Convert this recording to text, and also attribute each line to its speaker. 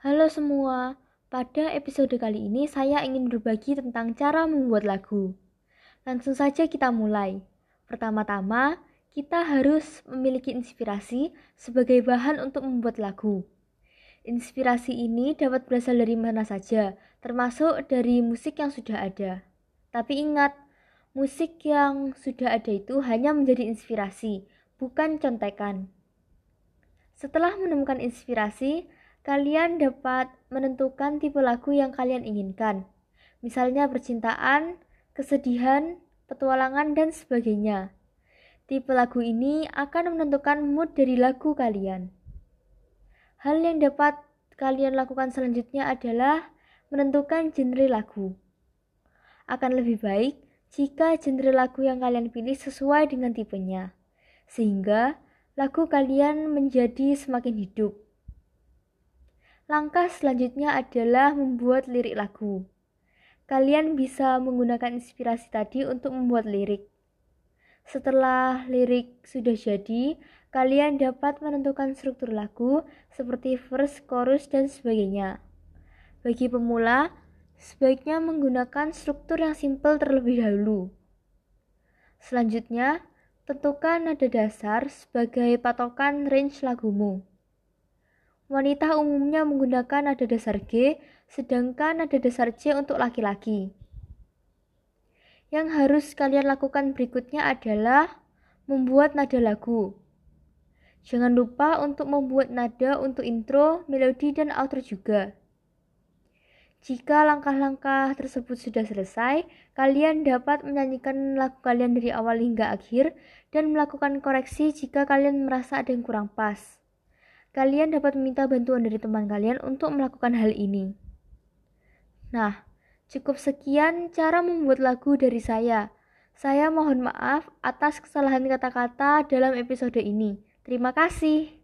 Speaker 1: Halo semua, pada episode kali ini saya ingin berbagi tentang cara membuat lagu. Langsung saja kita mulai. Pertama-tama, kita harus memiliki inspirasi sebagai bahan untuk membuat lagu. Inspirasi ini dapat berasal dari mana saja, termasuk dari musik yang sudah ada. Tapi ingat, musik yang sudah ada itu hanya menjadi inspirasi, bukan contekan. Setelah menemukan inspirasi, kalian dapat menentukan tipe lagu yang kalian inginkan. Misalnya percintaan, kesedihan, petualangan, dan sebagainya. Tipe lagu ini akan menentukan mood dari lagu kalian. Hal yang dapat kalian lakukan selanjutnya adalah menentukan genre lagu. Akan lebih baik jika genre lagu yang kalian pilih sesuai dengan tipenya, sehingga lagu kalian menjadi semakin hidup. Langkah selanjutnya adalah membuat lirik lagu. Kalian bisa menggunakan inspirasi tadi untuk membuat lirik. Setelah lirik sudah jadi, kalian dapat menentukan struktur lagu seperti verse, chorus, dan sebagainya. Bagi pemula, sebaiknya menggunakan struktur yang simple terlebih dahulu. Selanjutnya, Tentukan nada dasar sebagai patokan range lagumu. Wanita umumnya menggunakan nada dasar G, sedangkan nada dasar C untuk laki-laki. Yang harus kalian lakukan berikutnya adalah membuat nada lagu. Jangan lupa untuk membuat nada untuk intro, melodi, dan outro juga. Jika langkah-langkah tersebut sudah selesai, kalian dapat menyanyikan lagu kalian dari awal hingga akhir dan melakukan koreksi jika kalian merasa ada yang kurang pas. Kalian dapat meminta bantuan dari teman kalian untuk melakukan hal ini. Nah, cukup sekian cara membuat lagu dari saya. Saya mohon maaf atas kesalahan kata-kata dalam episode ini. Terima kasih.